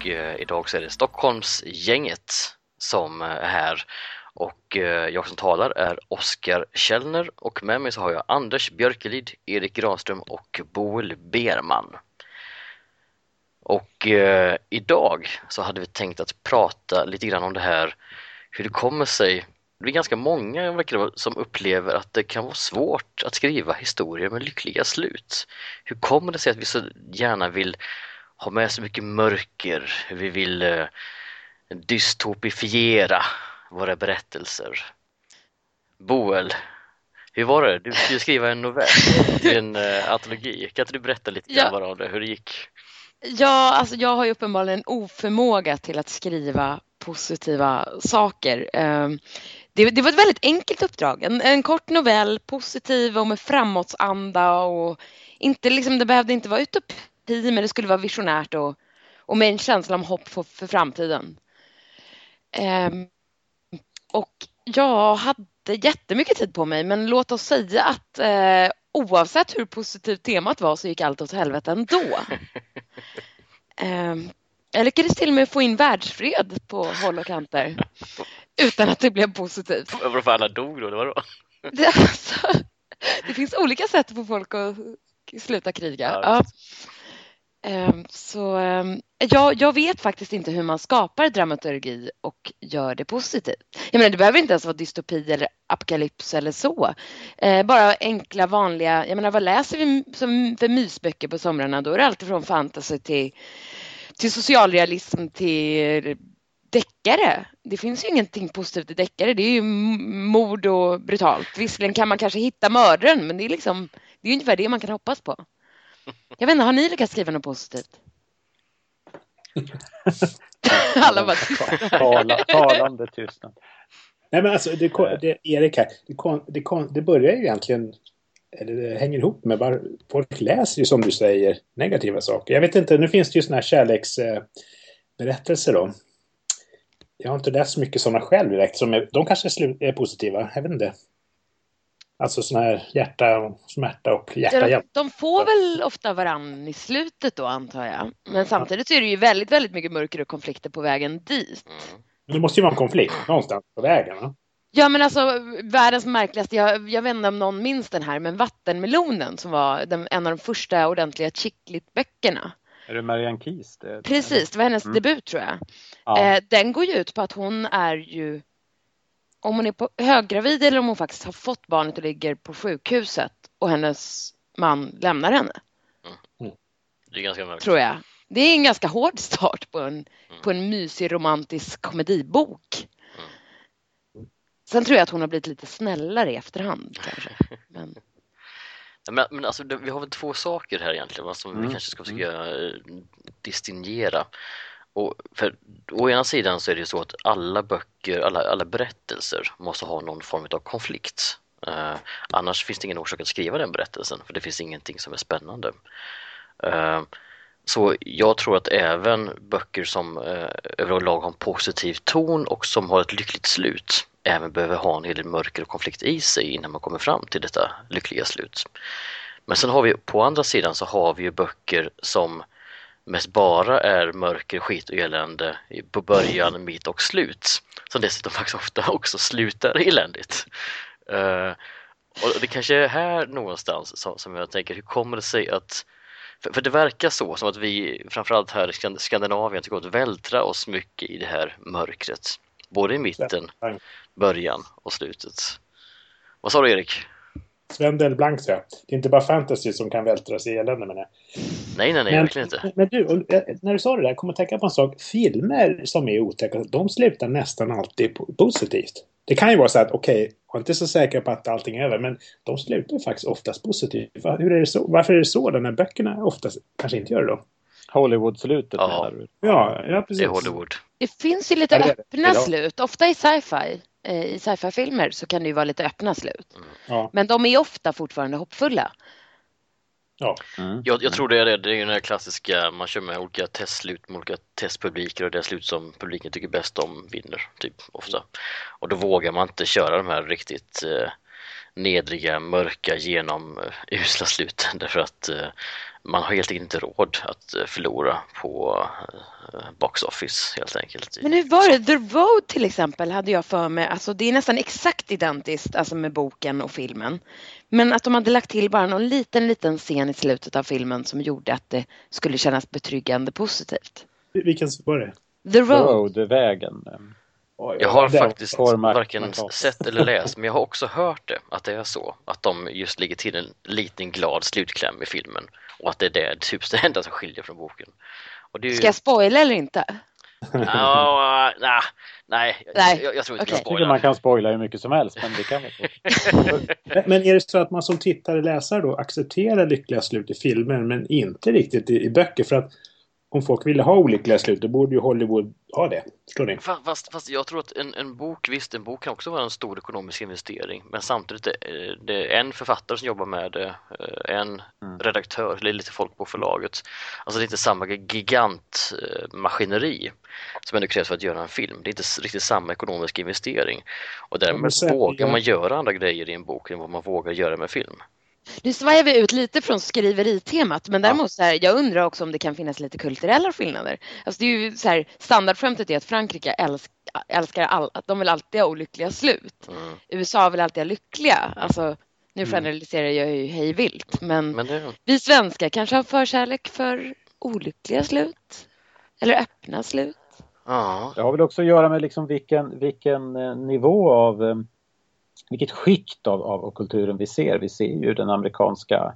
Och eh, idag så är det Stockholmsgänget som eh, är här och eh, jag som talar är Oskar Källner och med mig så har jag Anders Björkelid, Erik Granström och Boel Berman. Och eh, idag så hade vi tänkt att prata lite grann om det här hur det kommer sig det är ganska många verkar det som upplever att det kan vara svårt att skriva historier med lyckliga slut. Hur kommer det sig att vi så gärna vill ha med så mycket mörker, vi vill eh, dystopifiera våra berättelser? Boel, hur var det? Du skulle skriva en novell, en uh, antologi. Kan inte du berätta lite Ja. grann om det, hur det gick? Ja, alltså jag har ju uppenbarligen en oförmåga till att skriva positiva saker. Ehm, Det, det var ett väldigt enkelt uppdrag. En, en kort novell, positiv och med framåtsanda och inte liksom, det behövde inte vara utopi men det skulle vara visionärt och, och med en känsla om hopp för, för framtiden. Ehm, och jag hade jättemycket tid på mig men låt oss säga att eh, oavsett hur positivt temat var så gick allt åt helvete ändå. Ehm, jag lyckades till och med få in världsfred på håll och kanter utan att det blev positivt. Varför alla dog då, eller vadå? Det, alltså, det finns olika sätt få folk att sluta kriga. Ja, Ja. Ehm, så ehm, jag, jag vet faktiskt inte hur man skapar dramaturgi och gör det positivt. Jag menar, det behöver inte ens vara dystopi eller apokalyps eller så. Ehm, bara enkla vanliga, jag menar vad läser vi som för mysböcker på somrarna? Då är det allt från fantasy till, till socialrealism till deckare. Det finns ju ingenting positivt i deckare. Det är ju mord och brutalt. Visserligen kan man kanske hitta mördaren men det är liksom det är ungefär det man kan hoppas på. Jag vet inte, har ni lyckats skriva något positivt? Alla bara. Tala, talande tystnad. Nej men alltså, det, det, Erik här, det, det, det börjar ju egentligen, eller det hänger ihop med bara, folk läser ju som du säger negativa saker. Jag vet inte, nu finns det ju sådana här kärleksberättelser eh, berättelser då. Jag har inte läst så mycket sådana själv direkt, som är, de kanske är, slu- är positiva, jag vet inte. Alltså sådana här hjärta och smärta och hjärta Ja, de, de får väl ofta varann i slutet då antar jag. Men samtidigt så är det ju väldigt, väldigt mycket mörker och konflikter på vägen dit. Mm. Men det måste ju vara en konflikt någonstans på vägen. Va? Ja men alltså världens märkligaste, jag, jag vet inte om någon minns den här, men Vattenmelonen som var den, en av de första ordentliga chicklit-böckerna. Är det Marianne Keys? Det, Precis, det var hennes Mm. debut tror jag. Ja. Eh, den går ju ut på att hon är ju, om hon är på, höggravid eller om hon faktiskt har fått barnet och ligger på sjukhuset och hennes man lämnar henne, Det är ganska mörkt. tror jag. Det är en ganska hård start på en, på en mysig romantisk komedibok. Sen tror jag att hon har blivit lite snällare i efterhand kanske. Men, Men, men alltså, vi har väl två saker här egentligen va, som vi Mm. kanske ska försöka eh, distinguera. Och för, å ena sidan så är det ju så att alla böcker, alla, alla berättelser måste ha någon form av konflikt. Eh, annars finns det ingen orsak att skriva den berättelsen för det finns ingenting som är spännande. Eh, så jag tror att även böcker som eh, överlag har en positiv ton och som har ett lyckligt slut även behöver ha en hel del mörker och konflikt i sig innan man kommer fram till detta lyckliga slut. Men sen har vi på andra sidan så har vi ju böcker som mest bara är mörker, skit och elände på början, mitt och slut. Som dessutom faktiskt ofta också slutar eländigt. Eh, och det kanske är här någonstans som, som jag tänker, hur kommer det sig att för, för det verkar så som att vi framförallt här i Skand- Skandinavien tycker att vältra oss mycket i det här mörkret. Både i mitten, början och slutet. Vad sa du Erik? Sven Delblanc säger jag. Det är inte bara fantasy som kan vältras i elände menar jag. Nej, nej, nej, Men, verkligen inte. men du, och, när du sa det där, kom att tänka på en sak. Filmer som är otäcka, de slutar nästan alltid po- positivt. Det kan ju vara så att, okej, jag är inte så säker på att allting är över, men de slutar ju faktiskt oftast positivt. Hur är det så? Varför är det så? Den här böckerna oftast kanske inte gör det då? Hollywood-slutet Ja. menar du? Ja, ja Det precis. är Hollywood. Det finns ju lite det det. öppna slut. Ofta i sci-fi, i sci-fi-filmer så kan det ju vara lite öppna slut. Ja. Men de är ofta fortfarande hoppfulla. ja. Mm. Jag, jag tror det är det, det är ju den här klassiska, man kör med olika testslut med olika testpubliker och det slut som publiken tycker bäst om vinner, typ ofta. Och då vågar man inte köra de här riktigt eh, nedriga, mörka, genom eh, usla sluten därför att eh, man har helt enkelt inte råd att eh, förlora på box office helt enkelt. Men hur var det? The Road till exempel hade jag för mig, alltså det är nästan exakt identiskt alltså med boken och filmen. Men att de hade lagt till bara någon liten, liten scen i slutet av filmen som gjorde att det skulle kännas betryggande positivt. Vilken var det? The Road. Road, vägen. Oj, Jag har faktiskt varken sett eller läst, men jag har också hört det, att det är så. Att de just lägger till en liten glad slutkläm i filmen och att det är det, typ det enda som skiljer från boken. Och det är ju... Ska jag spoila eller inte? Ja, nej, nej, Nej, jag, jag tror inte okej. jag tycker spoilar. man kan spoila hur mycket som helst, men det kan vara. Men- Men är det så att man som tittare, läsare då accepterar lyckliga slut i filmer men inte riktigt i, i böcker? För att om folk ville ha olyckliga slut då borde ju Hollywood ha det. Förstår ni? Fa- Fast, fast jag tror att en, en bok, visst en bok kan också vara en stor ekonomisk investering men samtidigt är det, det är en författare som jobbar med det, eh, en Mm. redaktör, eller lite folk på förlaget. Alltså det är inte samma gigantmaskineri som ändå krävs för att göra en film. Det är inte riktigt samma ekonomiska investering och därmed men sen- vågar ja. man göra andra grejer i en bok än vad man vågar göra med film. Nu svajar vi ut lite från skriveritemat men däremot så här, jag undrar också om det kan finnas lite kulturella skillnader. Alltså det är ju så här, standardskämtet är att Frankrike älsk, älskar all, att de vill alltid ha olyckliga slut. Mm. USA vill alltid ha lyckliga. Alltså, nu generaliserar jag ju hej vilt men, Men det, vi svenskar kanske har förkärlek för olyckliga slut. Eller öppna slut. ja, Det har väl också att göra med liksom vilken, vilken eh, nivå av, eh, vilket skikt av, av, av kulturen vi ser. Vi ser ju den amerikanska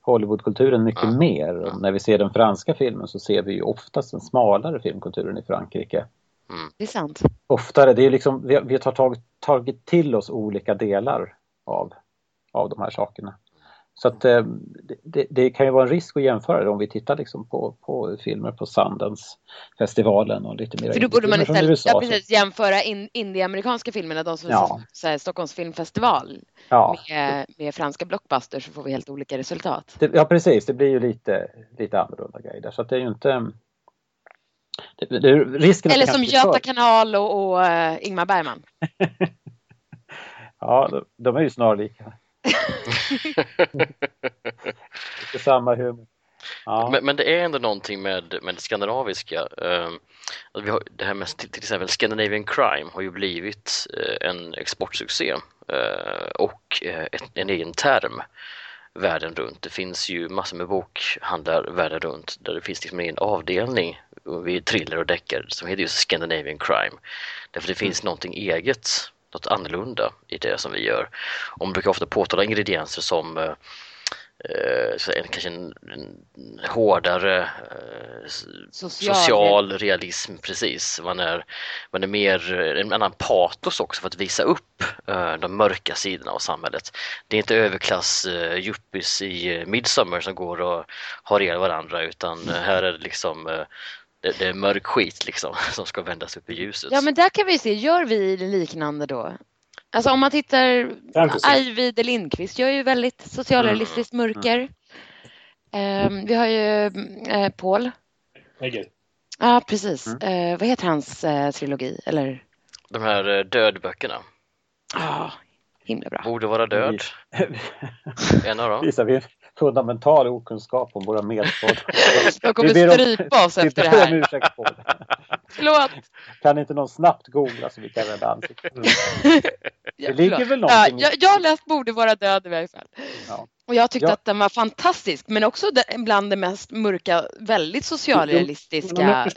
Hollywoodkulturen mycket Ja. mer. Och när vi ser den franska filmen så ser vi ju oftast den smalare filmkulturen i Frankrike. Det är sant. Oftare, det är liksom, vi, har- vi har tagit, tagit till oss olika delar av, av de här sakerna. Så att eh, det, det, det kan ju vara en risk att jämföra det om vi tittar liksom på, på filmer på Sundance-festivalen och lite mer För då borde man istället USA, ja, precis, jämföra in, indieamerikanska filmerna, de som Ja. här, Stockholms filmfestival Ja, med, med franska blockbusters så får vi helt olika resultat. det, ja precis, det blir ju lite, lite annorlunda grejer där. Så att det är ju inte... Risken Eller som Göta för- kanal och, och eh, Ingmar Bergman. Ja, de, de är ju snarlika. Lite samma humor. Ja. Men, men det är ändå någonting med, med det skandinaviska. Um, vi har, det här med till, till exempel Scandinavian Crime har ju blivit eh, en exportsuccé eh, och eh, en egen term världen runt. Det finns ju massor med bokhandlar världen runt där det finns liksom en avdelning vid thriller och deckare som heter just Scandinavian Crime. Därför det finns någonting eget, något annorlunda i det som vi gör. Och man brukar ofta påtala ingredienser som eh, eh, en, kanske en, en hårdare eh, Social. social realism precis. Man är, man är mer, eh, en annan patos också för att visa upp eh, de mörka sidorna av samhället. Det är inte överklass uh, yuppies i uh, Midsommar som går och har ihjäl varandra utan eh, här är det liksom eh, det, det är mörk skit liksom som ska vändas upp i ljuset. Ja men där kan vi se, gör vi liknande då? Alltså om man tittar. Ajvide Lindqvist gör ju väldigt socialrealistiskt mörker. Ehm, vi har ju uh, Paul. Ja precis. Eh, vad heter hans eh, trilogi? Eller, De här eh, dödböckerna, ja, himla bra. Borde vara död, en av dem. Visar vi fundamental okunskap om våra medborgare. Jag kommer Vi strypa oss efter det här. ursäkt på det. Förlåt. Kan inte någon snabbt googla så vi kan rädda ansiktet? Ja, Det ligger väl Ja, någonting i- jag, jag har läst Borde vara död i varje fall. Ja. Och jag tyckte Ja. att den var fantastisk men också bland det mest mörka, väldigt socialrealistiska.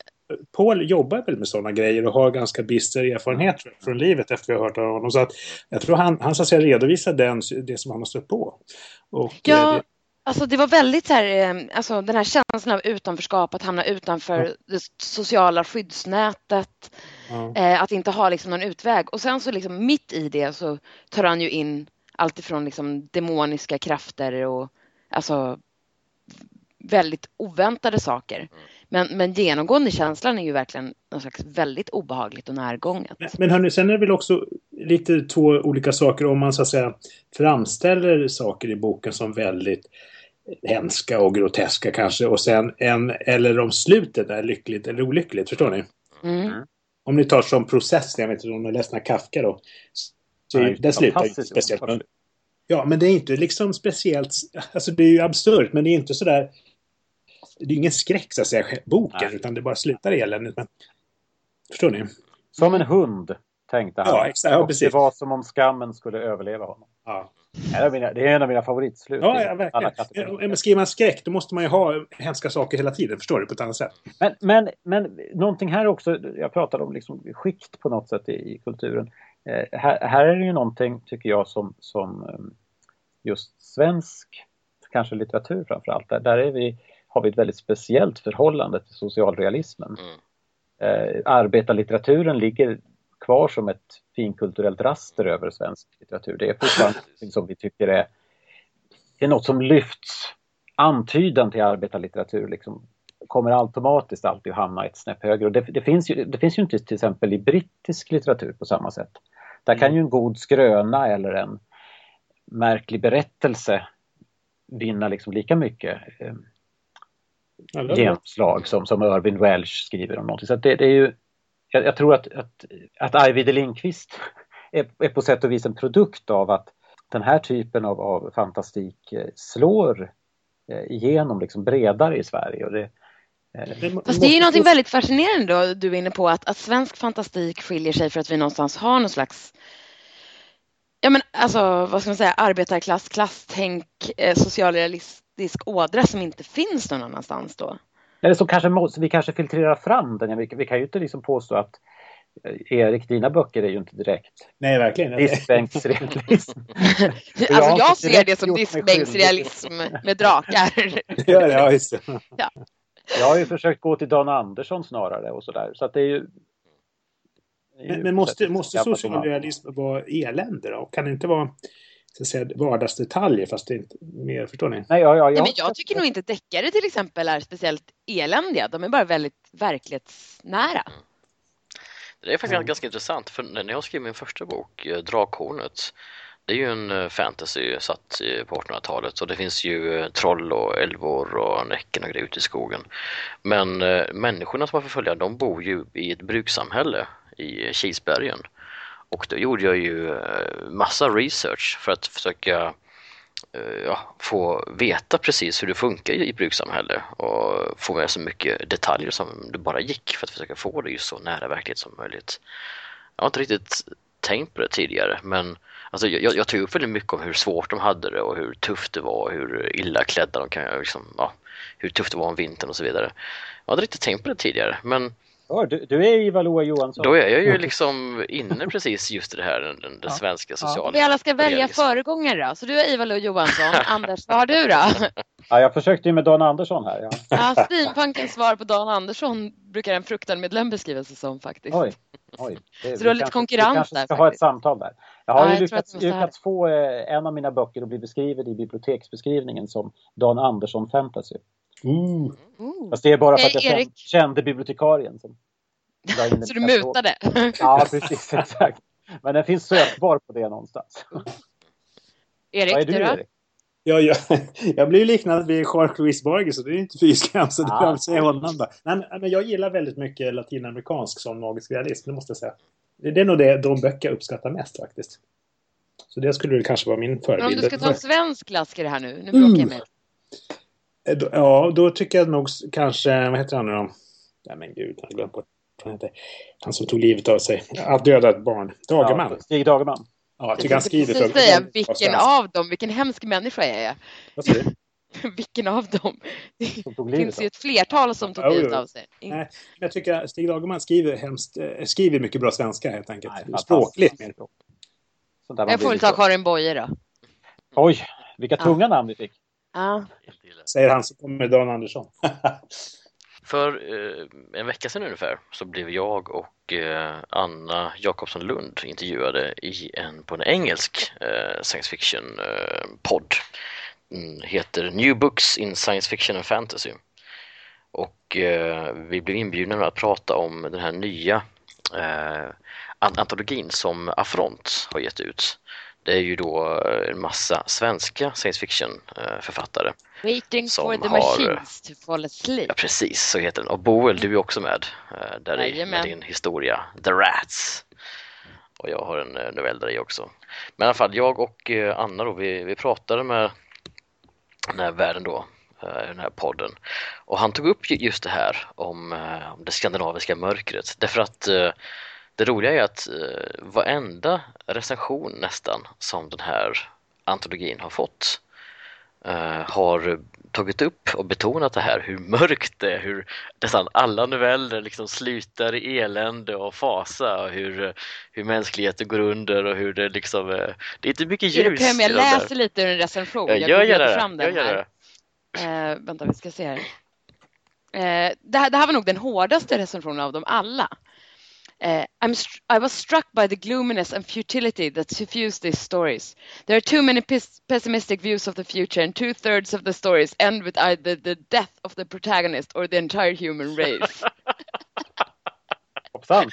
Paul jobbar väl med sådana grejer och har ganska bister erfarenhet jag, från livet efter vi har hört av honom. Så att jag tror han, han så att säga redovisar den, det som han har stött på. Och, eh, Ja, det, alltså det var väldigt så här, eh, alltså den här känslan av utanförskap, att hamna utanför det sociala skyddsnätet, ja. eh, att inte ha liksom någon utväg. Och sen så liksom mitt i det så tar han ju in allt ifrån liksom demoniska krafter och alltså väldigt oväntade saker. Men, men genomgående känslan är ju verkligen något slags väldigt obehagligt och närgånget. Men, men hörni, sen är det väl också lite två olika saker om man så att säga framställer saker i boken som väldigt hemska och groteska kanske och sen en, eller om slutet är lyckligt eller olyckligt, förstår ni? Mm. Om ni tar som process, jag vet inte om ni läst Kafka då. Så Nej, det slutar ju speciellt. underbart. Ja, men det är inte liksom speciellt, alltså det är ju absurt, men det är inte sådär, det är ingen skräck så att säga, boken, Nej. utan det bara slutar eländigt. Men, förstår ni? Som en hund, tänkte han. Ja, exakt, ja, och precis. det var som om skammen skulle överleva honom. Ja, Det är, mina, det är en av mina favoritslut. ja, ja verkligen. Men skriver man skräck, då måste man ju ha hemska saker hela tiden, förstår du, på ett annat sätt. Men, men, men någonting här också, jag pratade om liksom skikt på något sätt i, i kulturen. Eh, här, här är det ju någonting, tycker jag, som, som eh, just svensk, kanske litteratur framför allt, där, där är vi, har vi ett väldigt speciellt förhållande till socialrealismen. Mm. Eh, arbetarlitteraturen ligger kvar som ett finkulturellt raster över svensk litteratur. Det är fortfarande något som vi tycker är, det är något som lyfts. Antydan till arbetarlitteratur liksom kommer automatiskt alltid att hamna ett snäpp högre. Och det, det, finns ju, det finns ju inte till exempel i brittisk litteratur på samma sätt. Där kan ju en god skröna eller en märklig berättelse vinna liksom lika mycket eh, genomslag som, som Irving Welsh skriver om någonting. Så det, det är ju, jag, jag tror att, att, att Arvid Lindqvist är, är på sätt och vis en produkt av att den här typen av, av fantastik eh, slår eh, igenom liksom bredare i Sverige. Och det, eh, Fast det är ju någonting väldigt fascinerande då, du är inne på att, att svensk fantastik skiljer sig för att vi någonstans har någon slags Ja men alltså vad ska man säga arbetarklass, klasstänk, eh, socialrealistisk ådra som inte finns någon annanstans då. Eller så kanske måste, vi kanske filtrerar fram den. Vi, vi kan ju inte liksom påstå att eh, Erik, dina böcker är ju inte direkt Nej, verkligen. diskbänksrealism. Alltså jag ser det som diskbänksrealism med drakar. Ja, ja, just det. Jag har ju försökt gå till Dan Andersson snarare och sådär. Så att det är ju... Men, men måste, måste gammalt socialrealism vara elände då? Kan det inte vara så att säga, vardagsdetaljer fast det är inte mer, förstår ni? Nej, ja, ja, Nej, jag, men jag tycker nog inte deckare till exempel är speciellt eländiga. De är bara väldigt verklighetsnära. Det är faktiskt Mm. ganska intressant för när jag skrev min första bok, eh, Drakhornet, det är ju en eh, fantasy satt i- på 1800-talet och det finns ju eh, troll och älvor och näcken och grejer ute i skogen. Men människorna som var förföljda, de bor ju i ett brukssamhälle i Kilsbergen. Och då gjorde jag ju eh, massa research för att försöka eh, ja, få veta precis hur det funkar i ett brukssamhälle och få med så mycket detaljer som det bara gick för att försöka få det ju så nära verklighet som möjligt. Jag har inte riktigt tänkt på det tidigare men alltså, jag, jag tog upp väldigt mycket om hur svårt de hade det och hur tufft det var och hur illa klädda de kan liksom, ja, hur tufft det var om vintern och så vidare. Jag hade inte riktigt tänkt på det tidigare men Hör, du, du är Ivar Loa Johansson. då är jag ju liksom inne precis just i det här, den, den, den svenska sociala Om vi alla ska välja föregångare då. Så du är Ivar Lo Johansson. Anders, vad har du då? Ja, jag försökte ju med Dan Andersson här. Ja. Ja, Steampunkens svar på Dan Andersson brukar en fruktad-medlem beskriva sig som faktiskt. Oj, oj. Det, Så du har lite kanske- konkurrens Vi kanske där ska ha ett faktiskt. samtal där. Jag har Ja, ju jag lyckats, lyckats få eh, en av mina böcker att bli beskriven i biblioteksbeskrivningen som Dan Andersson Fantasy. Ooh. Fast det är bara för att jag Okej, Erik. kände, bibliotekarien som Så det du mutade? Ja, precis. Exakt. Men den finns sökbar på det någonstans. Vad är Erik, du, du då? Erik? Ja, jag, jag blir ju liknad vid Jean-Louis Borges så det är inte fy skam så det Ah. jag säga honom då. Nej, men- men jag gillar väldigt mycket latinamerikansk som magisk realism, det måste jag säga. Det det är nog det, de böcker jag uppskattar mest faktiskt. Så det skulle väl kanske vara min Men om förebild. du ska ta en svensk klassiker här nu. Nu bråkar jag med. Eh, Ja, då tycker jag nog kanske, vad heter han nu då? Nej men gud, jag glömt bort han heter. Han som tog livet av sig. Att döda ett barn. Dagerman. Ja, Stig Dagerman. Ja, jag tycker han skriver för säga vilken av dem, vilken hemsk människa jag är. Vad sa du? vilken av dem? Det finns ju ett flertal som tog livet av sig. Nej, jag tycker att Stig Dagerman skriver, hemskt, eh, skriver mycket bra svenska helt enkelt. Nej, Språkligt mer. Jag får väl ta Karin Boye då. Oj, vilka Ja. tunga namn vi fick. Ja. Säger han som kommer med Dan Andersson. För eh, en vecka sedan ungefär så blev jag och eh, Anna Jakobsson Lund intervjuade i en, på en engelsk eh, science fiction eh, podd. Mm, heter New Books in Science Fiction and Fantasy. och eh, vi blev inbjudna att prata om den här nya eh, antologin som Affront har gett ut. Det är ju då en massa svenska science fiction författare. Waiting for the har, machines to fall asleep. Ja, precis, så heter den. Och Boel, du är också med där i, med din historia The Rats. Och jag har en novell där i också. Men i alla fall, jag och Anna då, vi, vi pratade med den här världen då Eh, den här podden. Och han tog upp just det här om, eh, om det skandinaviska mörkret därför att eh, det roliga är att varenda recension nästan som den här antologin har fått har tagit upp och betonat det här hur mörkt det är, hur nästan alla noveller liksom slutar i elände och fasa och hur, hur mänskligheten går under och hur det liksom det är inte mycket ljus. Jag läser lite ur en recension. Jag, jag gör det. Fram den jag gör det. Eh, vänta, vi ska se här. Eh, det, här, det här var nog den hårdaste recensionen av dem alla. Uh, I was struck by the gloominess and futility that suffuse these stories. There are too many pessimistic views of the future, and two thirds of the stories end with either the death of the protagonist or the entire human race. Hoppsan!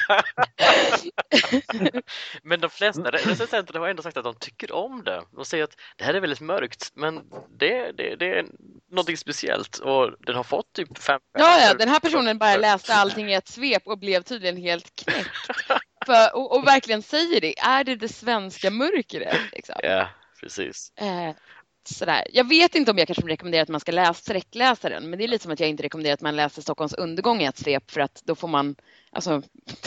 men de flesta recensenter har ändå sagt att de tycker om det. De säger att det här är väldigt mörkt men det, det, det är någonting speciellt och den har fått typ fem Ja, ja, den här personen bara läste allting i ett svep och blev tydligen helt knäckt. För, och, och, verkligen säger det, är det det svenska mörkret? Liksom? Ja, precis. Eh, sådär. Jag vet inte om jag kanske rekommenderar att man ska läsa, sträckläsa den, men det är lite som att jag inte rekommenderar att man läser Stockholms undergång i ett svep för att då får man Alltså,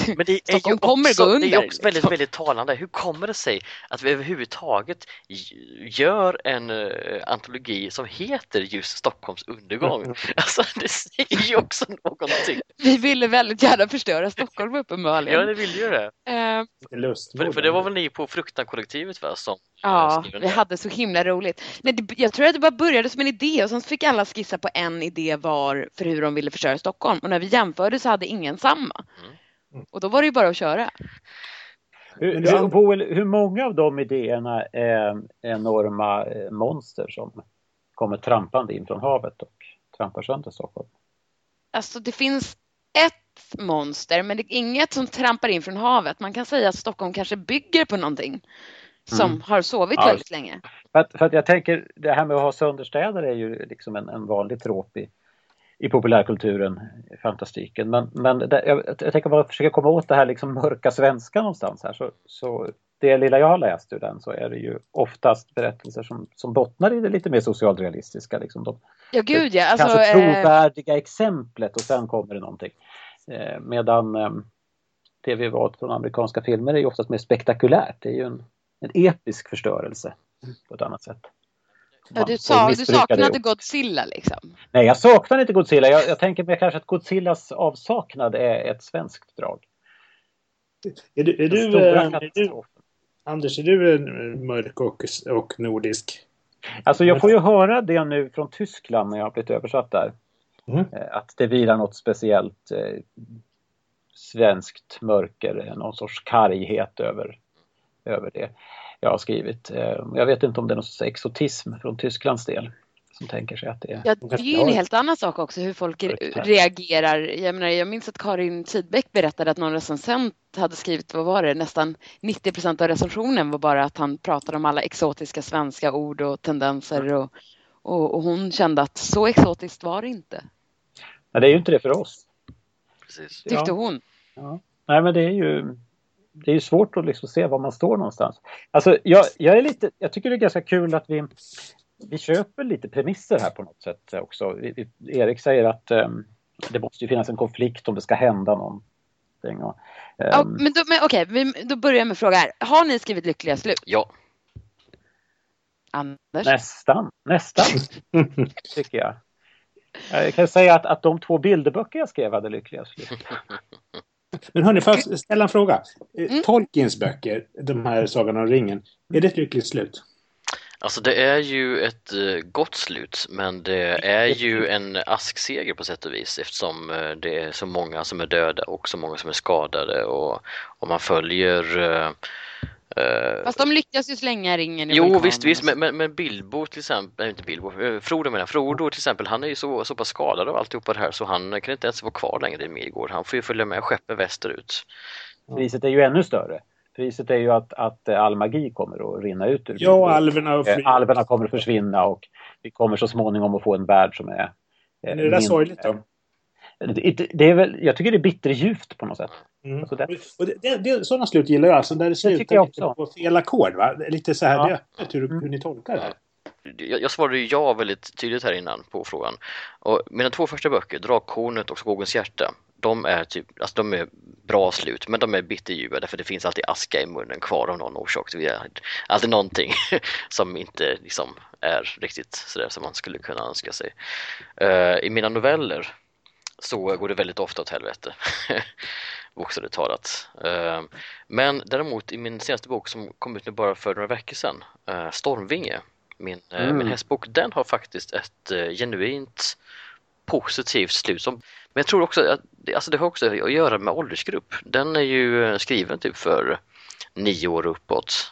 men det är ju kommer också, gå under. Det är också väldigt, väldigt talande. Hur kommer det sig att vi överhuvudtaget gör en uh, antologi som heter just Stockholms undergång? Mm. Alltså, det säger ju också någonting. Vi ville väldigt gärna förstöra Stockholm uppenbarligen. Ja, det vill ju det. Uh, för, för det var väl ni på Fruktan-kollektivet va? Som, ja, vi hade så himla roligt. Nej, det, jag tror att det bara började som en idé och sen fick alla skissa på en idé var för hur de ville förstöra Stockholm. Och när vi jämförde så hade ingen samma. Mm. Och då var det ju bara att köra. Hur, hur, hur många av de idéerna är enorma eh, monster som kommer trampande in från havet och trampar sönder Stockholm? Alltså det finns ett monster men det är inget som trampar in från havet. Man kan säga att Stockholm kanske bygger på någonting som mm. har sovit ja. väldigt länge. För att, för att jag tänker, det här med att ha sönderstäder är ju liksom en, en vanlig trop i, i populärkulturen, fantastiken. Men, men det, jag, jag tänker bara försöka komma åt det här liksom mörka svenska någonstans här. Så, så det lilla jag har läst ur den så är det ju oftast berättelser som, som bottnar i det lite mer socialrealistiska. Liksom de, ja, gud ja. Alltså, kanske eh, trovärdiga exemplet och sen kommer det någonting. Eh, medan eh, det vi valt från amerikanska filmer är ju oftast mer spektakulärt. Det är ju en, en episk förstörelse på ett annat sätt. Ja, du, sa, du saknade Godzilla liksom? Nej, jag saknar inte Godzilla. Jag, jag tänker mig kanske att Godzillas avsaknad är ett svenskt drag. Är du, är du, är du Anders, är du mörk och, och nordisk? Alltså jag får ju höra det nu från Tyskland när jag har blivit översatt där. Mm. Eh, att det vilar något speciellt eh, svenskt mörker, någon sorts karghet över, över det jag har skrivit. Eh, jag vet inte om det är någon exotism från Tysklands del som tänker sig att det är... Ja, det är ju en helt annan sak också hur folk reagerar. Jag, menar, jag minns att Karin Tidbeck berättade att någon recensent hade skrivit, vad var det, nästan 90 procent av recensionen var bara att han pratade om alla exotiska svenska ord och tendenser och, och, och hon kände att så exotiskt var det inte. Nej, det är ju inte det för oss. Precis. Tyckte ja. hon. Ja. Nej, men det är ju det är svårt att liksom se var man står någonstans. Alltså, jag, jag, är lite, jag tycker det är ganska kul att vi, vi köper lite premisser här på något sätt också. Erik säger att um, det måste finnas en konflikt om det ska hända någonting. Och, um... ja, men då, men, okej, vi, då börjar jag med fråga här. Har ni skrivit lyckliga slut? Ja. Anders? Nästan, nästan, tycker jag. Jag kan säga att, att de två bilderböcker jag skrev hade lyckliga slut. Men hörni, får jag ställa en fråga? Eh, mm. Tolkiens böcker, de här Sagan om ringen, är det ett lyckligt slut? Alltså det är ju ett uh, gott slut men det är ju en askseger på sätt och vis eftersom uh, det är så många som är döda och så många som är skadade och om man följer uh, Fast de lyckas ju slänga ringen i Jo vulkanen visst, visst men, men, men Bilbo till exempel, nej inte Bilbo, eh, Frodo menar. Frodo till exempel, han är ju så, så pass skadad av alltihopa det här så han kan inte ens vara kvar längre i Midgård. Han får ju följa med skeppet västerut. Priset är ju ännu större. Priset är ju att, att eh, all magi kommer att rinna ut ur Ja, och alverna och fly. Alverna kommer att försvinna och vi kommer så småningom att få en värld som är... Men är det där sorgligt då? Det, det, det är väl, jag tycker det är bitterljuvt på något sätt. Mm. Alltså det- Och det, det, det, sådana slut gillar jag alltså, där det tycker slutar jag också. på fel ackord. Lite så här, Ja. det är öppet hur, hur ni tolkar det här. Jag, jag svarade ju ja väldigt tydligt här innan på frågan. Och mina två första böcker, Drakkornet och Skogens hjärta, de är typ, alltså de är bra slut, men de är bitterljuva därför det finns alltid aska i munnen kvar av någon orsak. Vi är alltid någonting som inte liksom är riktigt sådär som man skulle kunna önska sig. Eh, I mina noveller så går det väldigt ofta åt helvete. Bokstavligt talat. Eh, men däremot i min senaste bok som kom ut nu bara för några veckor sedan, eh, Stormvinge, min, eh, Mm. min hästbok, den har faktiskt ett eh, genuint positivt slut. Som, men jag tror också att alltså det har också att göra med åldersgrupp. Den är ju skriven typ för nio år uppåt.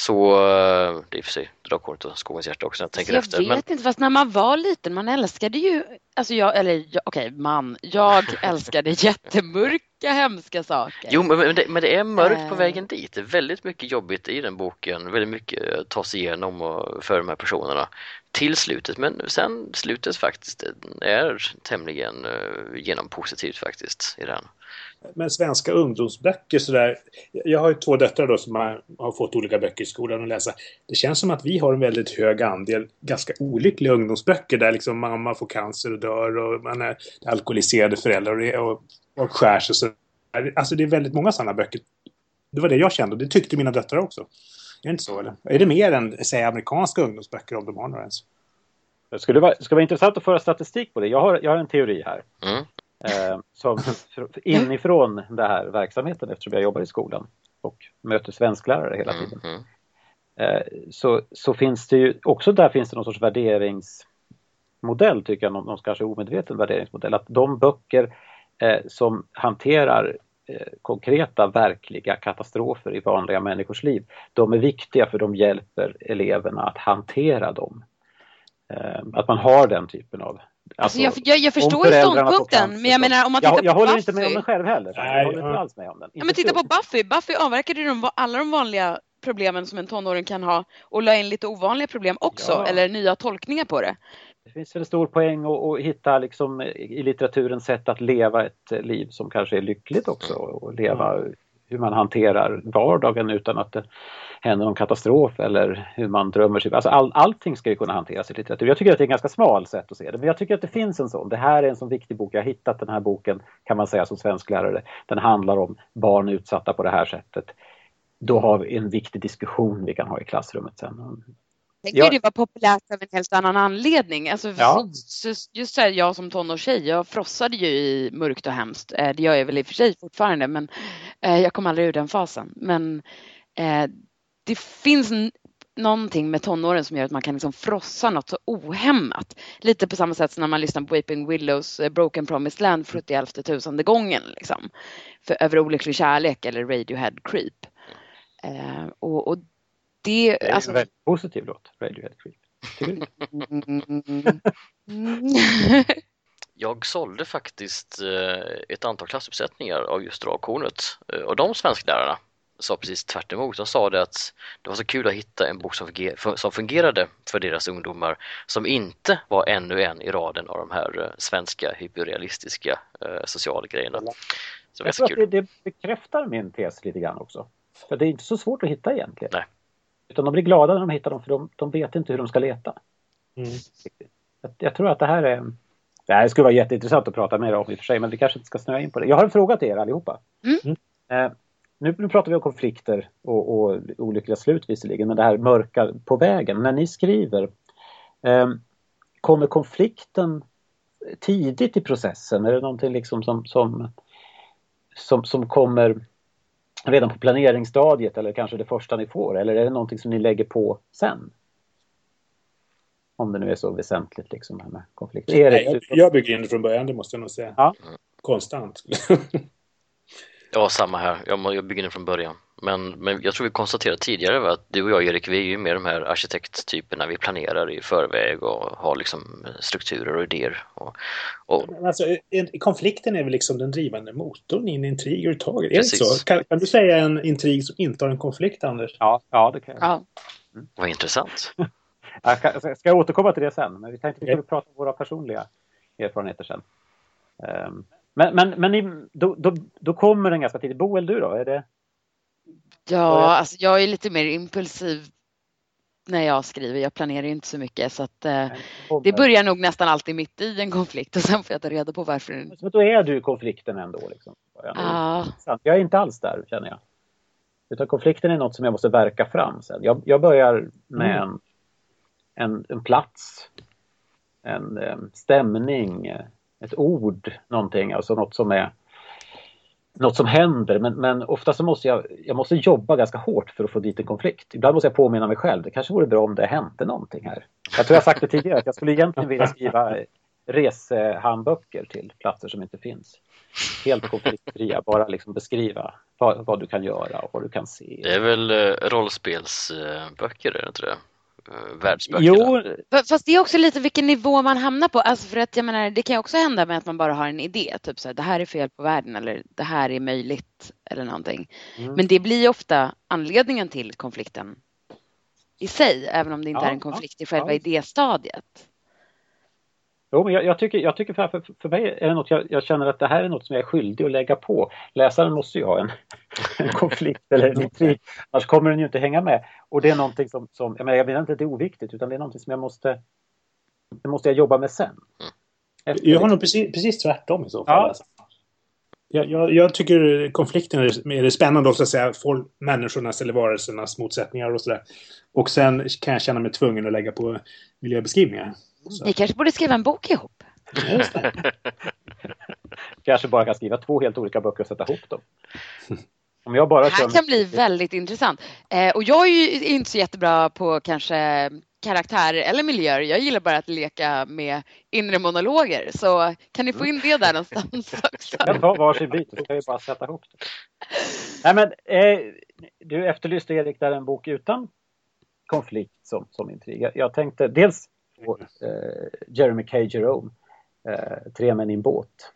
Eh, så eh, det är i och för sig Drakkornet och Skogens hjärta också när jag tänker jag efter. vet Men, inte, fast när man var liten, man älskade ju, alltså jag, eller jag- okej, man, jag älskade jättemörka, hemska saker. Jo, men, men, det, men det är mörkt på Eh. vägen dit. Det är väldigt mycket jobbigt i den boken, väldigt mycket att ta sig igenom och för de här personerna till slutet. Men sen slutet faktiskt är tämligen uh, genom positivt faktiskt i den. Men svenska ungdomsböcker sådär. Jag har ju två döttrar då som har, har fått olika böcker i skolan att läsa. Det känns som att vi har en väldigt hög andel ganska olyckliga ungdomsböcker där liksom mamma får cancer och dör och man är alkoholiserade föräldrar och, det, och, och skär sig. Så, alltså det är väldigt många sådana böcker. Det var det jag kände och det tyckte mina döttrar också. Är det inte så eller? Är det mer än säg amerikanska ungdomsböcker om de har några ens? Det skulle vara, skulle vara intressant att föra statistik på det. Jag har, jag har en teori här. Mm. Eh, som fr- inifrån den här verksamheten eftersom jag jobbar i skolan och möter svensklärare hela tiden. mm. Eh, så, så finns det ju, också där finns det någon sorts värderingsmodell tycker jag, någon, någon kanske omedveten värderingsmodell. Att de böcker eh, som hanterar konkreta, verkliga katastrofer i vanliga människors liv, de är viktiga för de hjälper eleverna att hantera dem. Eh, att man har den typen av Alltså, jag, jag, jag om förstår ju ståndpunkten, men jag menar om man tittar jag, jag på håller Buffy. inte med om den själv heller. Nej, jag håller inte alls med om den. Ja, men titta på Buffy. Buffy avverkade ju de, alla de vanliga problemen som en tonåring kan ha och la in lite ovanliga problem också, Ja. eller nya tolkningar på det. Det finns väl en stor poäng att, att hitta liksom i litteraturen sätt att leva ett liv som kanske är lyckligt också och leva hur man hanterar vardagen utan att det händer någon katastrof eller hur man drömmer sig. Alltså all, allting ska ju kunna hanteras i litteratur. Jag tycker att det är ett ganska smalt sätt att se det, men jag tycker att det finns en sån. Det här är en sån viktig bok. Jag har hittat den här boken kan man säga som svensklärare. Den handlar om barn utsatta på det här sättet. Då har vi en viktig diskussion vi kan ha i klassrummet sen. Tänk Ja. ju det var populärt av en helt annan anledning. Alltså, Ja. så, just så här, jag som tonårstjej, jag frossade ju i mörkt och hemskt. Eh, Det gör jag väl i och för sig fortfarande, men eh, jag kom aldrig ur den fasen. Men eh, det finns någonting med tonåren som gör att man kan liksom frossa något så ohämmat. Lite på samma sätt som när man lyssnar på Weeping Willows Broken Promised Land för 71 tusende gången. Liksom. För Över olycklig kärlek eller Radiohead Creep. Eh, och, och det, Det är alltså, en väldigt positiv låt, Radiohead Creep. Tycker du? Mm. Jag sålde faktiskt eh, ett antal klassuppsättningar av just Drakkornet eh, och de svensklärarna sa precis tvärt emot. De sa det att det var så kul att hitta en bok som, fungerade för deras ungdomar som inte var ännu en i raden av de här eh, svenska hyperrealistiska sociala grejerna. Så det Jag tror att det, det bekräftar min tes lite grann också. För det är inte så svårt att hitta egentligen. Nej. Utan de blir glada när de hittar dem för de, de vet inte hur de ska leta. Mm. Jag, jag tror att det här är... Det här skulle vara jätteintressant att prata mer om i och för sig, men vi kanske inte ska snöa in på det. Jag har en fråga till er allihopa. Mm. Eh, nu, nu pratar vi om konflikter och, och olyckliga slut visserligen, men det här mörka på vägen. När ni skriver, eh, kommer konflikten tidigt i processen? Är det någonting liksom som, som, som, som kommer redan på planeringsstadiet eller kanske det första ni får? Eller är det någonting som ni lägger på sen? Om det nu är så väsentligt liksom det här med konflikter. Nej, jag, jag bygger in det från början, det måste jag nog säga. Ja. Konstant. Ja, samma här. Jag, jag bygger den från början. Men, men jag tror vi konstaterade tidigare att du och jag Erik, vi är ju mer de här arkitekttyperna, vi planerar i förväg och har liksom strukturer och idéer. Och, och... Alltså, konflikten är väl liksom den drivande motorn i en intrig överhuvudtaget? Är det så? Kan, kan, du säga en intrig som inte har en konflikt, Anders? Ja, ja det kan jag. Ja. Mm. Vad intressant. jag ska, ska jag återkomma till det sen, men vi tänkte att vi skulle prata om våra personliga erfarenheter sen. Um, men, men, men då, då, då kommer den ganska tidigt. Boel, du då? Är det... Ja, alltså jag är lite mer impulsiv när jag skriver. Jag planerar inte så mycket så att eh, det börjar nog nästan alltid mitt i en konflikt och sen får jag ta reda på varför. Men då är du konflikten ändå? Liksom. Ja. Jag är inte alls där känner jag. Utan konflikten är något som jag måste verka fram sen. Jag, jag börjar med mm. en, en, en, plats, en, en stämning, ett ord, någonting, alltså något som är något som händer men, men ofta så måste jag, jag måste jobba ganska hårt för att få dit en konflikt. Ibland måste jag påminna mig själv, det kanske vore bra om det hände någonting här. Jag tror jag sagt det tidigare, att jag skulle egentligen vilja skriva resehandböcker till platser som inte finns. Helt konfliktfria, bara liksom beskriva vad, vad, du kan göra och vad du kan se. Det är väl eh, rollspelsböcker, är det inte det? Eh, världsböckerna. Jo. Fast det är också lite vilken nivå man hamnar på. Alltså för att jag menar, det kan ju också hända med att man bara har en idé. Typ så här, det här är fel på världen eller det här är möjligt eller någonting. Mm. Men det blir ofta anledningen till konflikten i sig, även om det inte ja, är en konflikt ja, i själva ja. idéstadiet. Jo, men jag, jag, tycker, jag tycker för, för, mig är det något jag, jag, känner att det här är något som jag är skyldig att lägga på. Läsaren måste ju ha en, en konflikt eller en intrig, annars kommer den ju inte hänga med. Och det är någonting som, som jag, menar, jag menar inte att det är oviktigt, utan det är någonting som jag måste, det måste jag jobba med sen. Efter jag har nog precis, precis tvärtom i så fall. Ja. Alltså. Jag, jag, jag, tycker konflikten är, är det spännande också att säga folk, människornas eller varelsernas motsättningar och sådär. Och sen kan jag känna mig tvungen att lägga på miljöbeskrivningar. Så. Ni kanske borde skriva en bok ihop? kanske bara kan skriva två helt olika böcker och sätta ihop dem. Om jag bara det här kan bli väldigt intressant. Eh, och jag är ju inte så jättebra på kanske karaktär eller miljöer. Jag gillar bara att leka med inre monologer. Så kan ni få in det där någonstans också? Ta varsin bit så kan vi bara sätta ihop det. Nej, men, eh, du efterlyste Erik där en bok utan konflikt som, som intrig. Jag, jag tänkte dels på eh, Jeremy K. Jerome, eh, Tre män i en båt.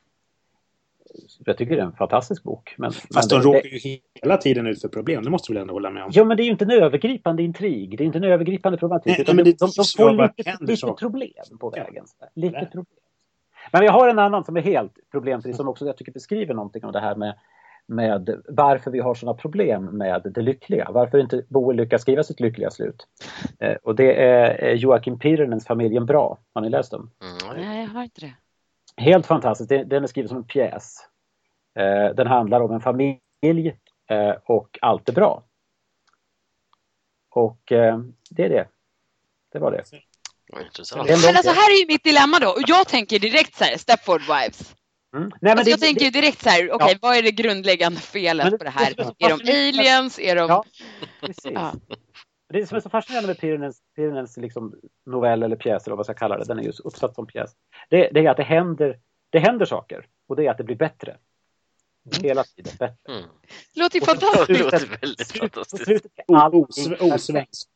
Jag tycker det är en fantastisk bok. Men, Fast men de råkar ju hela tiden ut för problem, det måste du väl ändå hålla med om? Ja, men det är ju inte en övergripande intrig. Det är inte en övergripande problematik. Nej, utan men det, de, de, de får lite, lite problem på vägen. Ja. Lite problem. Men jag har en annan som är helt problemfri som också jag tycker beskriver någonting om det här med med varför vi har sådana problem med det lyckliga. Varför inte Boel lyckas skriva sitt lyckliga slut. Eh, och det är Joakim Pirinens Familjen Bra. Har ni läst dem? Mm. Nej, jag har inte det. Helt fantastiskt. Den är skriven som en pjäs. Eh, den handlar om en familj eh, och allt är bra. Och eh, det är det. Det var det. Intressant. Men alltså här är ju mitt dilemma då. Och jag tänker direkt så här, Stepford Wives. Mm. Nej, alltså, det, jag tänker ju direkt så här, okej, okay, ja. vad är det grundläggande felet det, på det här? Det, är de aliens? Är de... Ja, precis. Ja. Det som är så fascinerande med Pirinens, Pirinens liksom novell eller pjäs eller vad jag ska kalla det, den är just uppsatt som pjäs. Det, det, är att det händer, det händer saker och det är att det blir bättre. Mm. Hela tiden bättre. Mm. Det låter ju fantastiskt. Det låter väldigt fantastiskt. Osvenskt.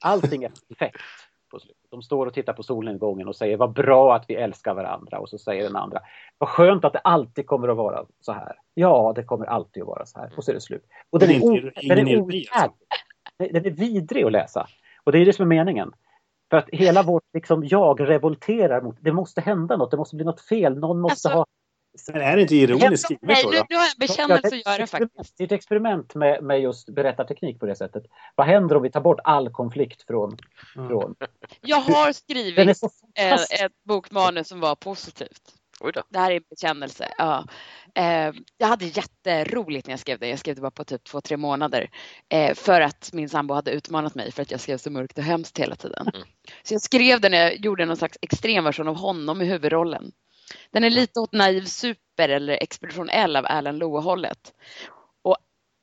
Allting är perfekt på slutet. De står och tittar på solnedgången och säger vad bra att vi älskar varandra och så säger den andra vad skönt att det alltid kommer att vara så här. Ja, det kommer alltid att vara så här och så är det slut. Och den är, o- den är, den är vidrig att läsa och det är det som är meningen. För att hela vårt liksom, jag revolterar mot, det måste hända något, det måste bli något fel, någon måste alltså, ha men är det inte ironiskt skrivet Nej, nu, nu har jag bekännelse att göra faktiskt. Det är ett experiment med, med just berättarteknik på det sättet. Vad händer om vi tar bort all konflikt från... Mm. från... Jag har skrivit ett bokmanus som var positivt. Det här är en bekännelse. Ja. Eh, jag hade jätteroligt när jag skrev det. Jag skrev det bara på typ två, tre månader. Eh, för att min sambo hade utmanat mig för att jag skrev så mörkt och hemskt hela tiden. Mm. Så jag skrev den, jag gjorde någon slags extremversion av honom i huvudrollen. Den är lite åt Naiv Super eller Expedition L av Alan Lowe-hållet. Och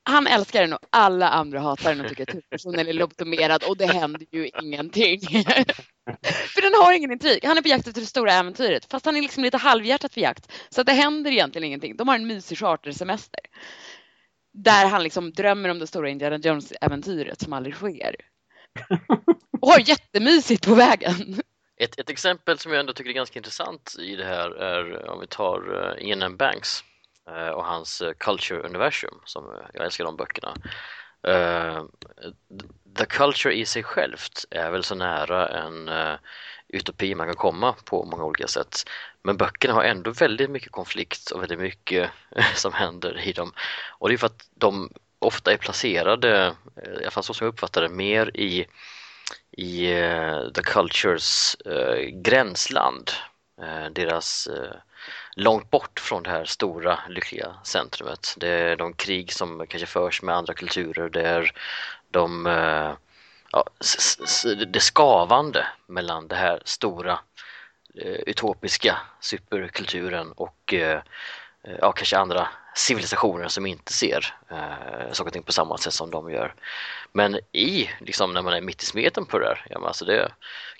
han älskar den och alla andra hatar den och tycker att huvudpersonen är lobotomerad och det händer ju ingenting. För den har ingen intrig. Han är på jakt efter det stora äventyret fast han är liksom lite halvhjärtat på jakt. Så att det händer egentligen ingenting. De har en mysig chartersemester. Där han liksom drömmer om det stora Indiana Jones-äventyret som aldrig sker. Och har jättemysigt på vägen. Ett, ett exempel som jag ändå tycker är ganska intressant i det här är om vi tar eh, Ian M. Banks eh, och hans eh, Culture Universum, som jag älskar de böckerna. The Culture i sig självt är väl så nära en utopi man kan komma på många olika sätt. Men böckerna har ändå väldigt mycket konflikt och väldigt mycket som händer i dem. Och det är för att de ofta är placerade, i alla fall så som jag uppfattar det, mer i i uh, The Cultures uh, gränsland. Uh, deras långt bort från det här stora lyckliga centrumet. Det är de krig som kanske förs med andra kulturer. Det är de, ja, det skavande mellan det här stora utopiska superkulturen och ja, kanske andra civilisationer som inte ser eh, saker och ting på samma sätt som de gör. Men i, liksom när man är mitt i smeten på det där, ja, alltså det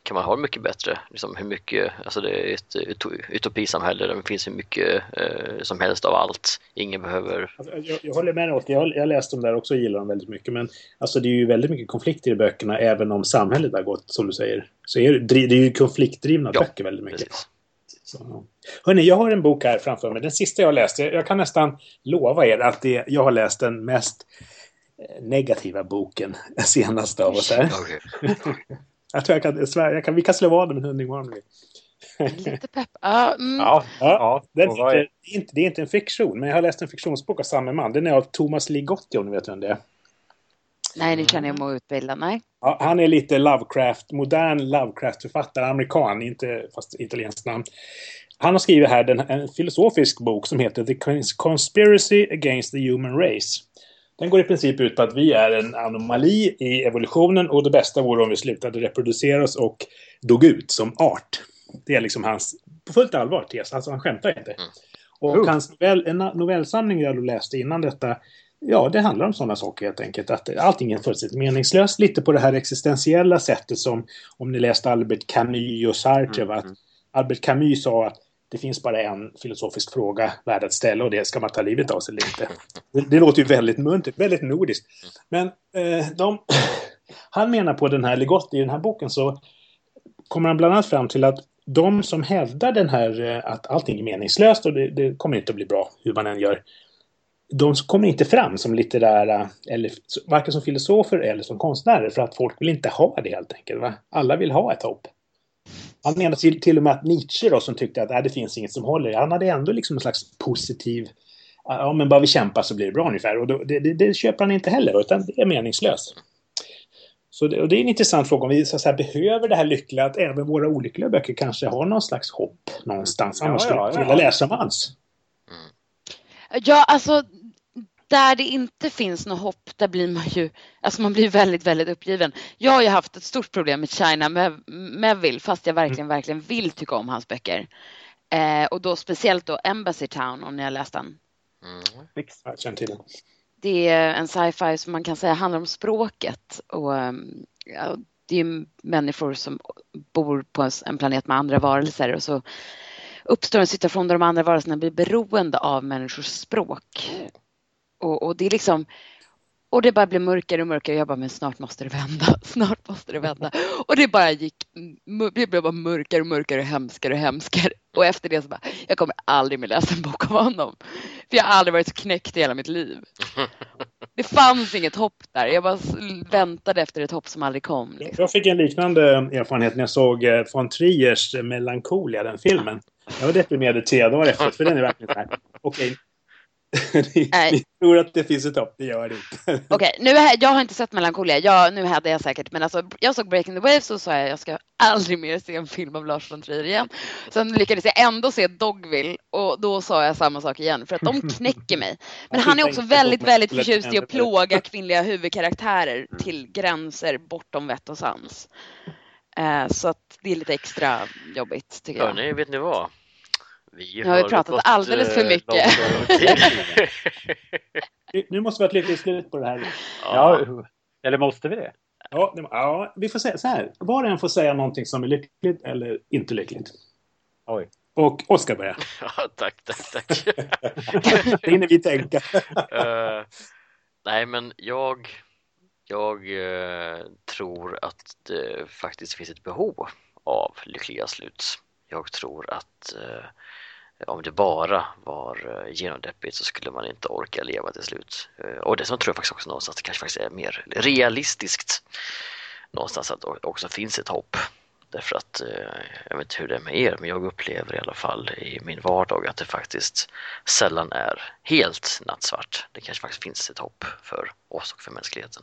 kan man ha det mycket bättre. Liksom hur mycket, alltså det är ett utopisamhälle där det finns hur mycket eh, som helst av allt. Ingen behöver... Alltså, jag, jag, håller med dig, jag, jag läst dem där också och gillar dem väldigt mycket. Men alltså det är ju väldigt mycket konflikter i böckerna även om samhället har gått, som du säger. Så är det, det är ju konfliktdrivna ja, böcker väldigt mycket. Precis. Så. Hörrni, jag har en bok här framför mig. Den sista jag läste. Jag kan nästan lova er att det, jag har läst den mest eh, negativa boken senast av oss här. Okay. jag tror jag kan, jag kan, vi kan slå vad om en hundring imorgon. Lite pepp. Uh, mm. Ja, ja, ja den, det, är inte, det är inte en fiktion, men jag har läst en fiktionsbok av samma man. Den är av Thomas Ligotti, om ni vet vem det är. Nej, nu känner jag mig utbildad. Nej. Ja, han är lite Lovecraft, modern Lovecraft-författare, amerikan, inte fast italienskt namn. Han har skrivit här den, en filosofisk bok som heter The Conspiracy Against the Human Race. Den går i princip ut på att vi är en anomali i evolutionen och det bästa vore om vi slutade reproducera oss och dog ut som art. Det är liksom hans, på fullt allvar, tes. Alltså han skämtar inte. Mm. Och hans novell, en novellsamling jag läste innan detta Ja, det handlar om sådana saker helt enkelt. Att allting är fullständigt meningslöst. Lite på det här existentiella sättet som om ni läste Albert Camus och Sartre. Mm. Att mm. Albert Camus sa att det finns bara en filosofisk fråga värd att ställa och det är ska man ta livet av sig eller inte. Det, det låter ju väldigt muntert, väldigt nordiskt. Men eh, de, han menar på den här Ligotti i den här boken så kommer han bland annat fram till att de som hävdar den här eh, att allting är meningslöst och det, det kommer inte att bli bra hur man än gör de kommer inte fram som litterära, eller varken som filosofer eller som konstnärer för att folk vill inte ha det helt enkelt. Va? Alla vill ha ett hopp. Han menar till, till och med att Nietzsche då som tyckte att äh, det finns inget som håller, han hade ändå liksom en slags positiv, ja men bara vi kämpar så blir det bra ungefär. Och då, det, det, det, köper han inte heller utan det är meningslöst. Så det, och det är en intressant fråga om vi så säga, behöver det här lyckliga att även våra olyckliga böcker kanske har någon slags hopp någonstans. Annars ja, ja, skulle jag vilja läsa dem alls. Ja, alltså där det inte finns något hopp, där blir man ju, alltså man blir väldigt, väldigt uppgiven. Jag har ju haft ett stort problem med China Melville, fast jag verkligen, mm. verkligen vill tycka om hans böcker. Eh, och då speciellt då Embassy Town, om ni har läst den. Mm. Jag känner till den. Det är en sci-fi som man kan säga handlar om språket. Och, ja, det är människor som bor på en planet med andra varelser och så uppstår en situation där de andra varelserna blir beroende av människors språk. Och, och det är liksom och det bara blev mörkare och mörkare. Jag bara, men snart måste det vända. Snart måste det vända. Och det bara gick, det blev bara mörkare och mörkare och hemskare och hemskare. Och efter det så bara, jag kommer aldrig mer läsa en bok av honom. För jag har aldrig varit så knäckt i hela mitt liv. Det fanns inget hopp där. Jag bara väntade efter ett hopp som aldrig kom. Liksom. Jag fick en liknande erfarenhet när jag såg eh, von Triers Melancholia, den filmen. Jag var deprimerad tre dagar efteråt, för den är verkligen så här. Okej, ni, ni, tror att det finns ett hopp, det gör det inte. Okej, okay, jag har inte sett Melancholia. Jag, nu hade jag säkert, men alltså, jag såg Breaking the Waves och sa jag jag ska aldrig mer se en film av Lars von Trier igen. Sen lyckades jag ändå se Dogville och då sa jag samma sak igen för att de knäcker mig. Men han är också väldigt, väldigt förtjust i att plåga kvinnliga huvudkaraktärer mm. till gränser bortom vett och sans. Uh, så att det är lite extra jobbigt tycker jag. Hörni, vet ni vad? Vi nu har vi pratat alldeles för eh, mycket. nu måste vi ha ett lyckligt slut på det här. Ja. Eller måste vi det? Ja, ja, vi får säga så här. Var och en får säga någonting som är lyckligt eller inte lyckligt. Oj. Och Oskar börjar. Ja, tack, tack, tack. det hinner vi tänka. uh, nej men jag, jag eh, tror att det faktiskt finns ett behov av lyckliga slut. Jag tror att eh, om det bara var eh, genomdeppigt så skulle man inte orka leva till slut. Eh, och dessutom tror jag faktiskt också någonstans att det kanske faktiskt är mer realistiskt någonstans att det också finns ett hopp. Därför att, eh, jag vet inte hur det är med er, men jag upplever i alla fall i min vardag att det faktiskt sällan är helt nattsvart. Det kanske faktiskt finns ett hopp för oss och för mänskligheten.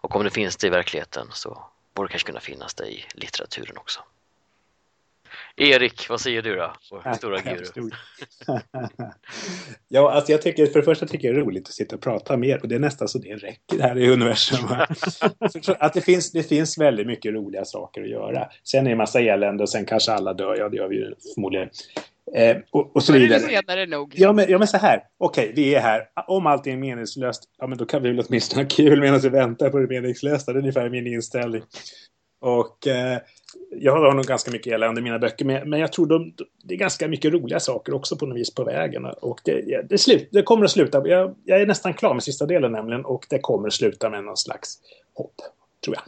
Och om det finns det i verkligheten så borde det kanske kunna finnas det i litteraturen också. Erik, vad säger du då? Vår stora guru. ja, alltså jag tycker, för det första tycker jag det är roligt att sitta och prata mer och det är nästan så det räcker här i universum. att det finns, det finns väldigt mycket roliga saker att göra. Sen är det en massa elände och sen kanske alla dör, ja det gör vi ju förmodligen. Eh, och, och, så vidare. senare nog. Ja men, ja, men så här. Okej, okay, vi är här. Om allting är meningslöst, ja men då kan vi väl åtminstone ha kul medan vi väntar på det meningslösa. Det är ungefär min inställning. Och eh, jag har nog ganska mycket elände i mina böcker, men, men jag tror de, det är ganska mycket roliga saker också på något vis på vägen. Och det, det, slut, det kommer att sluta, jag, jag, är nästan klar med sista delen nämligen, och det kommer att sluta med någon slags hopp, tror jag.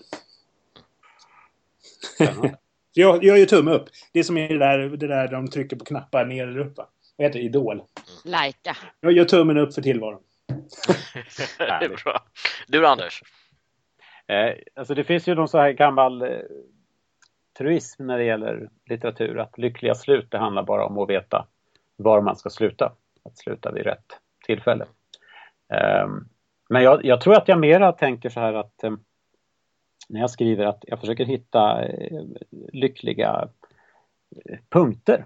jag gör ju tumme upp. Det är som är det där, det där de trycker på knappar ner eller upp. Va? Vad heter det? Idol. Lajka. Jag gör tummen upp för tillvaron. det är bra. Du Anders? Eh, alltså det finns ju någon så här gammal eh, truism när det gäller litteratur att lyckliga slut det handlar bara om att veta var man ska sluta. Att sluta vid rätt tillfälle. Ehm, men jag, jag, tror att jag mera tänker så här att ehm, när jag skriver att jag försöker hitta eh, lyckliga eh, punkter,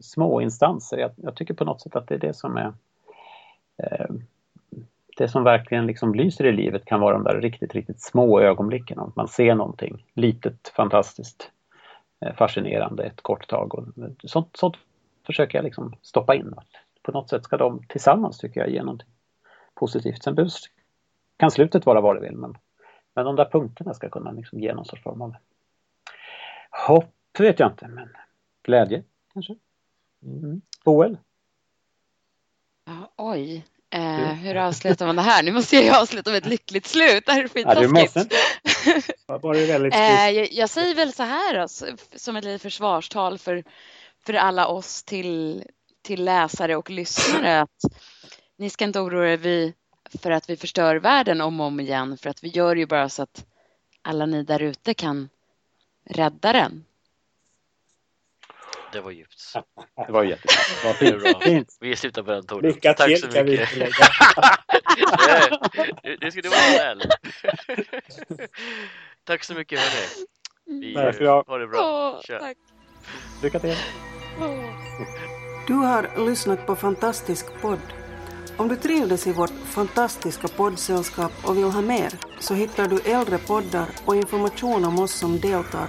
små instanser. Jag, jag, tycker på något sätt att det är det som är ehm, det som verkligen liksom lyser i livet kan vara de där riktigt, riktigt små ögonblicken. Att man ser någonting litet, fantastiskt, eh, fascinerande ett kort tag. Och sånt, sånt försöker jag liksom stoppa in. På något sätt ska de tillsammans, tycker jag, ge någonting positivt. Sen behövs, kan slutet vara vad det vill, men, men de där punkterna ska kunna liksom ge någon sorts form av hopp, vet jag inte, men glädje kanske. Mm. Boel? Ja, oj, Eh, hur avslutar man det här? Nu måste jag ju avsluta med ett lyckligt slut. Det här är skittaskigt. Ja, Bara väldigt eh, jag, jag, säger väl så här alltså, som ett litet försvarstal för, för alla oss till, till läsare och lyssnare att ni ska inte oroa er för att vi förstör världen om och om igen för att vi gör ju bara så att alla ni där ute kan rädda den. Det var djupt. Det var jättebra. Fint. Vi slutar på den tonen. Lycka Tack till så kan mycket. vi nu, nu ska du vara snäll. Tack så mycket hörni. Vi har det bra. Åh, tack. Lycka till. Du har lyssnat på Fantastisk podd. Om du trivdes i vårt fantastiska poddsällskap och vill ha mer så hittar du äldre poddar och information om oss som deltar